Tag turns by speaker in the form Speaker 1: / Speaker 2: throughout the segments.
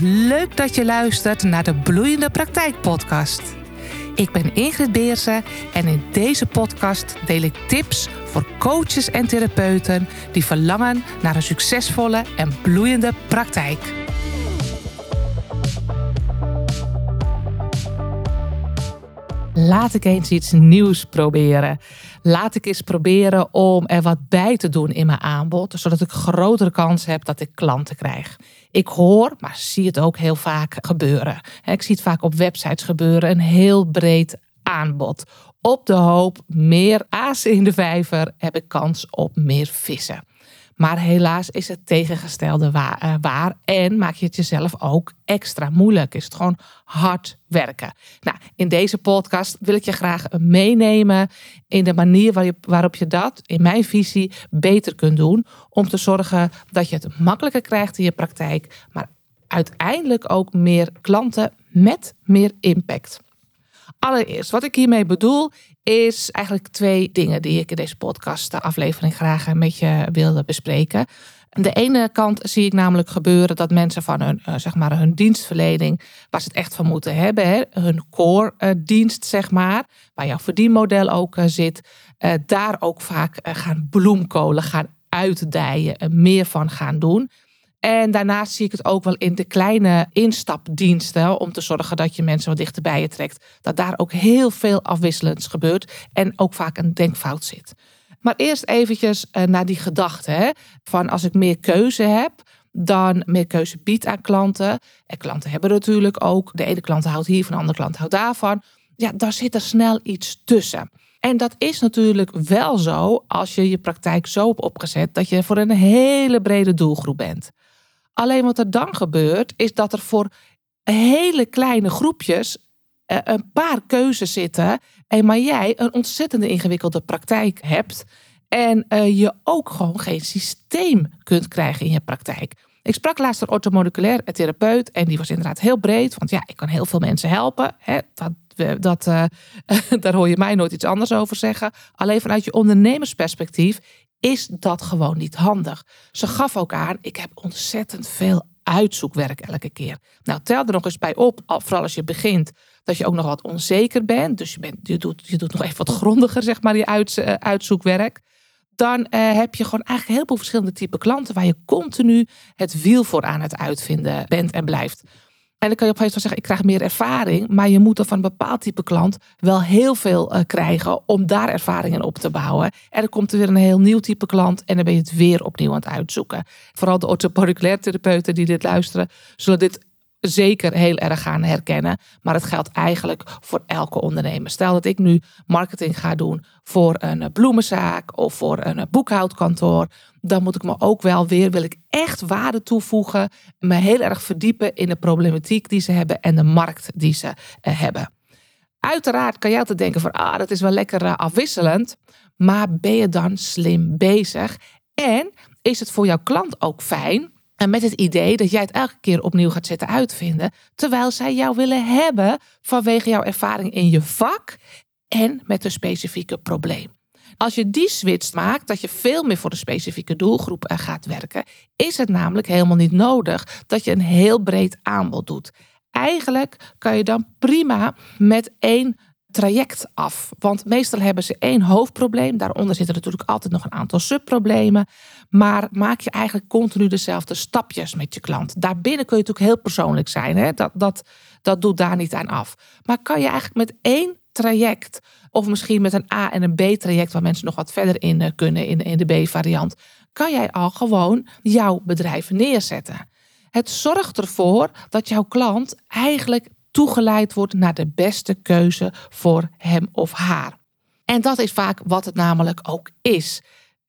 Speaker 1: Leuk dat je luistert naar de Bloeiende Praktijk Podcast. Ik ben Ingrid Beersen en in deze podcast deel ik tips voor coaches en therapeuten die verlangen naar een succesvolle en bloeiende praktijk. Laat ik eens iets nieuws proberen. Laat ik eens proberen om er wat bij te doen in mijn aanbod, zodat ik grotere kans heb dat ik klanten krijg. Ik hoor, maar zie het ook heel vaak gebeuren. Ik zie het vaak op websites gebeuren, een heel breed aanbod. Op de hoop, meer azen in de vijver, heb ik kans op meer vissen. Maar helaas is het tegengestelde eh, waar, En maak je het jezelf ook extra moeilijk. Is het gewoon hard werken. Nou, in deze podcast wil ik je graag meenemen in de manier waarop je dat, in mijn visie, beter kunt doen. Om te zorgen dat je het makkelijker krijgt in je praktijk. Maar uiteindelijk ook meer klanten met meer impact. Allereerst, wat ik hiermee bedoel, is eigenlijk twee dingen die ik in deze podcast aflevering graag met je wilde bespreken. Aan de ene kant zie ik namelijk gebeuren dat mensen van hun, eh, zeg maar, hun dienstverlening, waar ze het echt van moeten hebben, hè, hun core eh, dienst, zeg maar, waar jouw verdienmodel ook eh, zit, daar ook vaak gaan bloemkolen, gaan uitdijen, meer van gaan doen. En daarnaast zie ik het ook wel in de kleine instapdiensten om te zorgen dat je mensen wat dichter bij je trekt. Dat daar ook heel veel afwisselends gebeurt en ook vaak een denkfout zit. Maar eerst eventjes eh, naar die gedachte hè, van als ik meer keuze heb, dan meer keuze bied aan klanten. En klanten hebben natuurlijk ook. De ene klant houdt hiervan, de andere klant houdt daarvan. Ja, daar zit er snel iets tussen. En dat is natuurlijk wel zo als je je praktijk zo hebt opgezet dat je voor een hele brede doelgroep bent. Alleen wat er dan gebeurt, is dat er voor hele kleine groepjes eh, een paar keuzes zitten. En maar jij een ontzettende ingewikkelde praktijk hebt. En uh, je ook gewoon geen systeem kunt krijgen in je praktijk. Ik sprak laatst een orthomoleculair therapeut. En die was inderdaad heel breed. Want ja, ik kan heel veel mensen helpen. Hè, dat, dat, uh, daar hoor je mij nooit iets anders over zeggen. Alleen vanuit je ondernemersperspectief is dat gewoon niet handig. Ze gaf ook aan, ik heb ontzettend veel uitzoekwerk elke keer. Nou, tel er nog eens bij op, vooral als je begint, dat je ook nog wat onzeker bent. Dus je, bent, je, doet, je doet nog even wat grondiger, zeg maar, uit, uh, uitzoekwerk. Dan uh, heb je gewoon eigenlijk heel veel verschillende type klanten waar je continu het wiel voor aan het uitvinden bent en blijft. En dan kan je op een gegeven moment zeggen, ik krijg meer ervaring. Maar je moet er van een bepaald type klant wel heel veel uh, krijgen om daar ervaringen op te bouwen. En dan komt er weer een heel nieuw type klant en dan ben je het weer opnieuw aan het uitzoeken. Vooral de orthomoleculaire therapeuten die dit luisteren, zullen dit zeker heel erg gaan herkennen. Maar het geldt eigenlijk voor elke ondernemer. Stel dat ik nu marketing ga doen voor een bloemenzaak of voor een boekhoudkantoor. Dan moet ik me ook wel weer, wil ik echt waarde toevoegen. Me heel erg verdiepen in de problematiek die ze hebben en de markt die ze eh, hebben. Uiteraard kan je altijd denken van, ah, dat is wel lekker eh, afwisselend. Maar ben je dan slim bezig? En is het voor jouw klant ook fijn met het idee dat jij het elke keer opnieuw gaat zitten uitvinden, terwijl zij jou willen hebben vanwege jouw ervaring in je vak en met een specifieke probleem. Als je die switch maakt, dat je veel meer voor de specifieke doelgroep eh, gaat werken, is het namelijk helemaal niet nodig dat je een heel breed aanbod doet. Eigenlijk kan je dan prima met één traject af. Want meestal hebben ze één hoofdprobleem. Daaronder zitten natuurlijk altijd nog een aantal subproblemen. Maar maak je eigenlijk continu dezelfde stapjes met je klant. Daarbinnen kun je natuurlijk heel persoonlijk zijn. Hè? Dat, dat, dat doet daar niet aan af. Maar kan je eigenlijk met één traject, of misschien met een A- en een B-traject, waar mensen nog wat verder in eh, kunnen in, in de B-variant, kan jij al gewoon jouw bedrijf neerzetten. Het zorgt ervoor dat jouw klant eigenlijk toegeleid wordt naar de beste keuze voor hem of haar. En dat is vaak wat het namelijk ook is.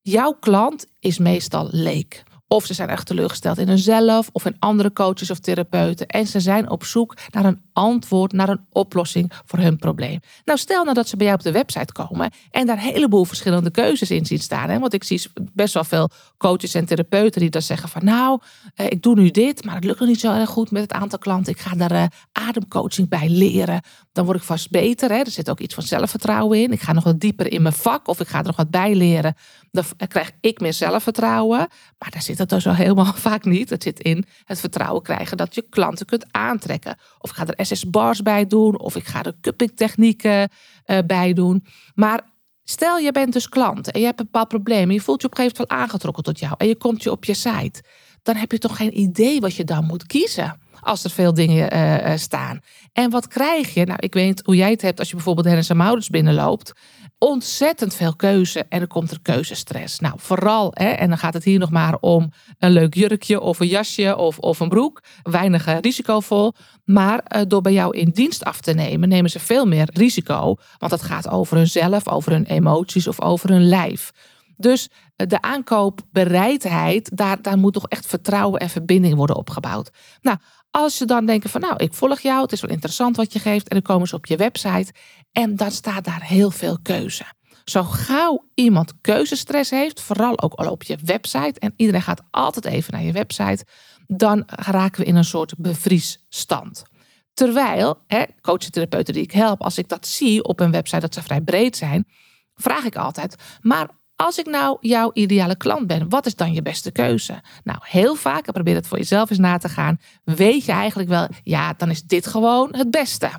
Speaker 1: Jouw klant is meestal leek. Of ze zijn echt teleurgesteld in hunzelf of in andere coaches of therapeuten. En ze zijn op zoek naar een antwoord, naar een oplossing voor hun probleem. Nou, stel nou dat ze bij jou op de website komen en daar een heleboel verschillende keuzes in zien staan. Hè? Want ik zie best wel veel coaches en therapeuten die dan zeggen van nou, eh, ik doe nu dit, maar het lukt nog niet zo erg goed met het aantal klanten. Ik ga daar eh, ademcoaching bij leren. Dan word ik vast beter. Hè? Er zit ook iets van zelfvertrouwen in. Ik ga nog wat dieper in mijn vak of ik ga er nog wat bij leren. Dan krijg ik meer zelfvertrouwen. Maar daar zit het dus al helemaal vaak niet. Het zit in het vertrouwen krijgen dat je klanten kunt aantrekken. Of ik ga er SS-bars bij doen, of ik ga er cupping-technieken uh, bij doen. Maar stel je bent dus klant en je hebt een bepaald probleem. En je voelt je op een gegeven moment wel aangetrokken tot jou. En je komt je op je site. Dan heb je toch geen idee wat je dan moet kiezen als er veel dingen uh, staan. En wat krijg je? Nou, ik weet hoe jij het hebt als je bijvoorbeeld Hennis en Mouders binnenloopt ontzettend veel keuze en dan komt er keuzestress. Nou, vooral, hè, en dan gaat het hier nog maar om een leuk jurkje of een jasje of, of een broek. Weinig eh, risicovol. Maar door bij jou in dienst af te nemen, nemen ze veel meer risico. Want het gaat over hunzelf, over hun emoties of over hun lijf. Dus uh, de aankoopbereidheid, daar, daar moet toch echt vertrouwen en verbinding worden opgebouwd. Nou, als je dan denkt van nou, ik volg jou, het is wel interessant wat je geeft. En dan komen ze op je website en dan staat daar heel veel keuze. Zo gauw iemand keuzestress heeft, vooral ook al op je website, en iedereen gaat altijd even naar je website, dan raken we in een soort bevriesstand. Terwijl, hè, coachtherapeuten die ik help, als ik dat zie op een website dat ze vrij breed zijn, vraag ik altijd, maar als ik nou jouw ideale klant ben, wat is dan je beste keuze? Nou, heel vaak, en probeer het voor jezelf eens na te gaan, weet je eigenlijk wel, ja, dan is dit gewoon het beste.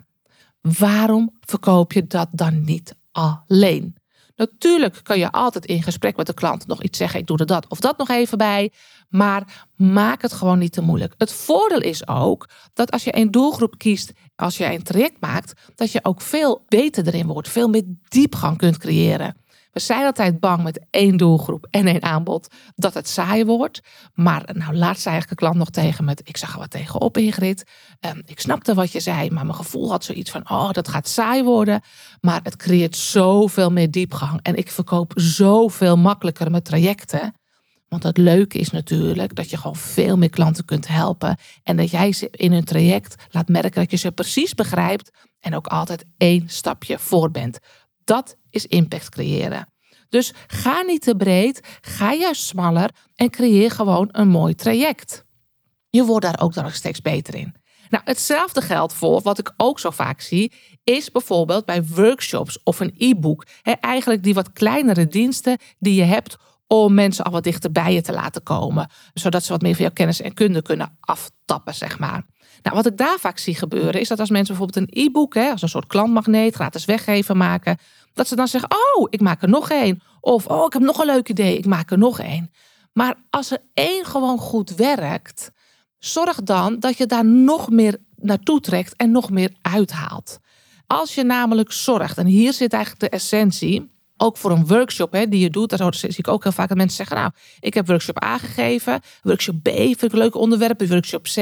Speaker 1: Waarom verkoop je dat dan niet alleen? Natuurlijk kan je altijd in gesprek met de klant nog iets zeggen. Ik doe er dat of dat nog even bij. Maar maak het gewoon niet te moeilijk. Het voordeel is ook dat als je een doelgroep kiest, als je een traject maakt, dat je ook veel beter erin wordt. Veel meer diepgang kunt creëren. We zijn altijd bang met één doelgroep en één aanbod dat het saai wordt. Maar nou, laatst zei eigenlijk de klant nog tegen me: Ik zag er wat tegenop, Ingrid. Um, ik snapte wat je zei, maar mijn gevoel had zoiets van: Oh, dat gaat saai worden. Maar het creëert zoveel meer diepgang. En ik verkoop zoveel makkelijker mijn trajecten. Want het leuke is natuurlijk dat je gewoon veel meer klanten kunt helpen. En dat jij ze in hun traject laat merken dat je ze precies begrijpt. En ook altijd één stapje voor bent. Dat is impact creëren. Dus ga niet te breed, ga juist smaller en creëer gewoon een mooi traject. Je wordt daar ook nog steeds beter in. Nou, hetzelfde geldt voor wat ik ook zo vaak zie, is bijvoorbeeld bij workshops of een e-book. Eigenlijk die wat kleinere diensten die je hebt om mensen al wat dichter bij je te laten komen, zodat ze wat meer van jouw kennis en kunde kunnen aftappen, zeg maar. Nou, wat ik daar vaak zie gebeuren, is dat als mensen bijvoorbeeld een e-book, als een soort klantmagneet, gratis weggeven maken, dat ze dan zeggen: Oh, ik maak er nog één. Of Oh, ik heb nog een leuk idee, ik maak er nog één. Maar als er één gewoon goed werkt, zorg dan dat je daar nog meer naartoe trekt en nog meer uithaalt. Als je namelijk zorgt, en hier zit eigenlijk de essentie, ook voor een workshop hè, die je doet, daar zie ik ook heel vaak dat mensen zeggen: Nou, ik heb workshop A gegeven, workshop B vind ik leuk onderwerp, workshop C.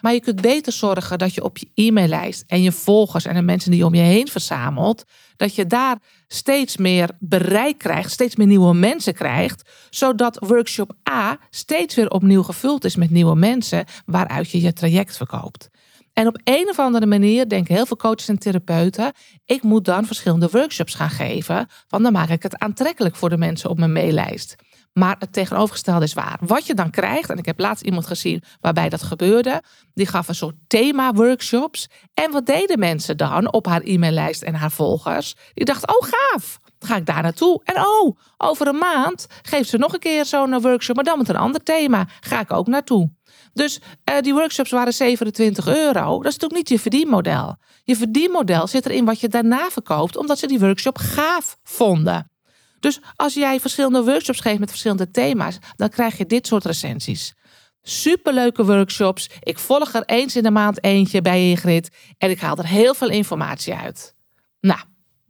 Speaker 1: Maar je kunt beter zorgen dat je op je e-maillijst en je volgers en de mensen die je om je heen verzamelt, dat je daar steeds meer bereik krijgt, steeds meer nieuwe mensen krijgt, zodat workshop A steeds weer opnieuw gevuld is met nieuwe mensen waaruit je je traject verkoopt. En op een of andere manier denken heel veel coaches en therapeuten: ik moet dan verschillende workshops gaan geven, want dan maak ik het aantrekkelijk voor de mensen op mijn maillijst. Maar het tegenovergestelde is waar. Wat je dan krijgt, en ik heb laatst iemand gezien waarbij dat gebeurde, die gaf een soort thema-workshops. En wat deden mensen dan op haar e-maillijst en haar volgers? Die dachten: oh gaaf, dan ga ik daar naartoe. En oh, over een maand geeft ze nog een keer zo'n workshop, maar dan met een ander thema. Ga ik ook naartoe. Dus uh, die workshops waren 27 euro. Dat is natuurlijk niet je verdienmodel. Je verdienmodel zit erin wat je daarna verkoopt, omdat ze die workshop gaaf vonden. Dus als jij verschillende workshops geeft met verschillende thema's, dan krijg je dit soort recensies. Superleuke workshops. Ik volg er eens in de maand eentje bij Ingrid en ik haal er heel veel informatie uit. Nou,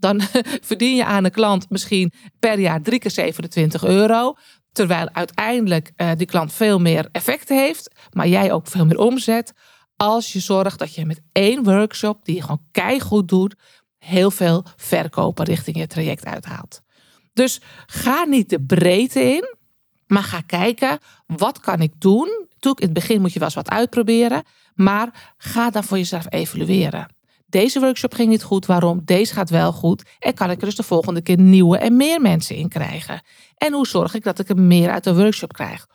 Speaker 1: dan verdien je aan een klant misschien per jaar drie keer 27 euro. Terwijl uiteindelijk uh, die klant veel meer effect heeft, maar jij ook veel meer omzet. Als je zorgt dat je met één workshop, die je gewoon keihard doet, heel veel verkopen richting je traject uithaalt. Dus ga niet de breedte in, maar ga kijken, wat kan ik doen? In het begin moet je wel eens wat uitproberen, maar ga dan voor jezelf evalueren. Deze workshop ging niet goed, waarom? Deze gaat wel goed. En kan ik er dus de volgende keer nieuwe en meer mensen in krijgen? En hoe zorg ik dat ik er meer uit de workshop krijg?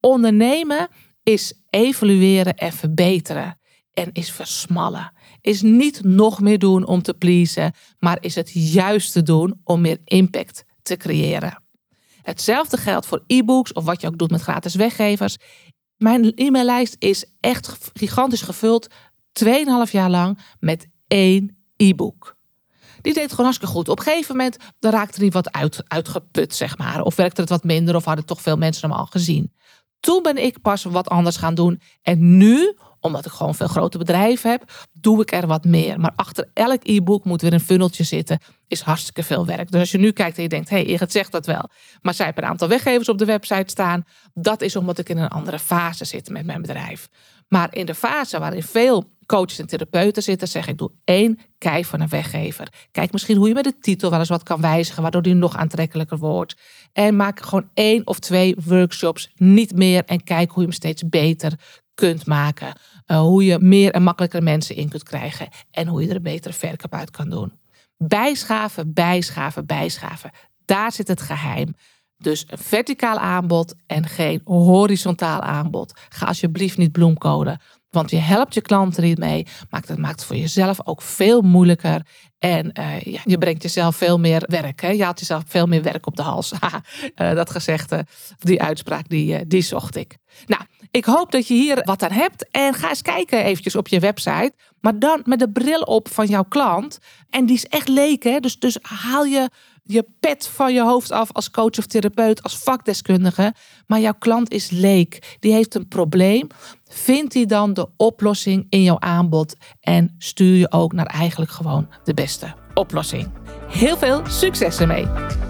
Speaker 1: Ondernemen is evalueren en verbeteren. En is versmallen. Is niet nog meer doen om te pleasen, maar is het juiste doen om meer impact te creëren. Hetzelfde geldt voor e-books of wat je ook doet met gratis weggevers. Mijn e-maillijst is echt gigantisch gevuld, 2,5 jaar lang, met één e-book. Die deed gewoon hartstikke goed. Op een gegeven moment dan raakte hij wat uit, uitgeput, zeg maar. Of werkte het wat minder, of hadden toch veel mensen hem al gezien. Toen ben ik pas wat anders gaan doen. En nu, omdat ik gewoon veel grote bedrijven heb, doe ik er wat meer. Maar achter elk e-book moet weer een funneltje zitten. Is hartstikke veel werk. Dus als je nu kijkt en je denkt, hé, hey, het zegt dat wel. Maar zij hebben een aantal weggevers op de website staan. Dat is omdat ik in een andere fase zit met mijn bedrijf. Maar in de fase waarin veel coaches en therapeuten zitten, zeg ik: doe één, kijk van een weggever. Kijk misschien hoe je met de titel wel eens wat kan wijzigen, waardoor die nog aantrekkelijker wordt. En maak gewoon één of twee workshops, niet meer. En kijk hoe je hem steeds beter kunt maken. Uh, hoe je meer en makkelijker mensen in kunt krijgen. En hoe je er een betere verkoop uit kan doen. Bijschaven, bijschaven, bijschaven. Daar zit het geheim. Dus een verticaal aanbod en geen horizontaal aanbod. Ga alsjeblieft niet bloemcoden. Want je helpt je klanten niet mee. Maakt het maakt het voor jezelf ook veel moeilijker. En uh, ja, je brengt jezelf veel meer werk. Hè? Je haalt jezelf veel meer werk op de hals. uh, dat gezegde, die uitspraak, die, die zocht ik. Nou, ik hoop dat je hier wat aan hebt. En ga eens kijken eventjes op je website. Maar dan met de bril op van jouw klant. En die is echt leek. Hè? Dus, dus haal je je pet van je hoofd af als coach of therapeut, als vakdeskundige. Maar jouw klant is leek. Die heeft een probleem. Vind die dan de oplossing in jouw aanbod en stuur je ook naar eigenlijk gewoon de beste oplossing. Heel veel succes ermee!